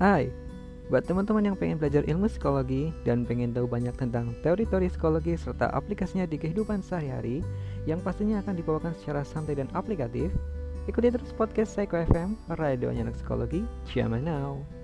Hai, buat teman-teman yang pengen belajar ilmu psikologi dan pengen tahu banyak tentang teori-teori psikologi serta aplikasinya di kehidupan sehari-hari yang pastinya akan dibawakan secara santai dan aplikatif, ikuti terus podcast Psycho FM, radionya anak psikologi, Ciao now.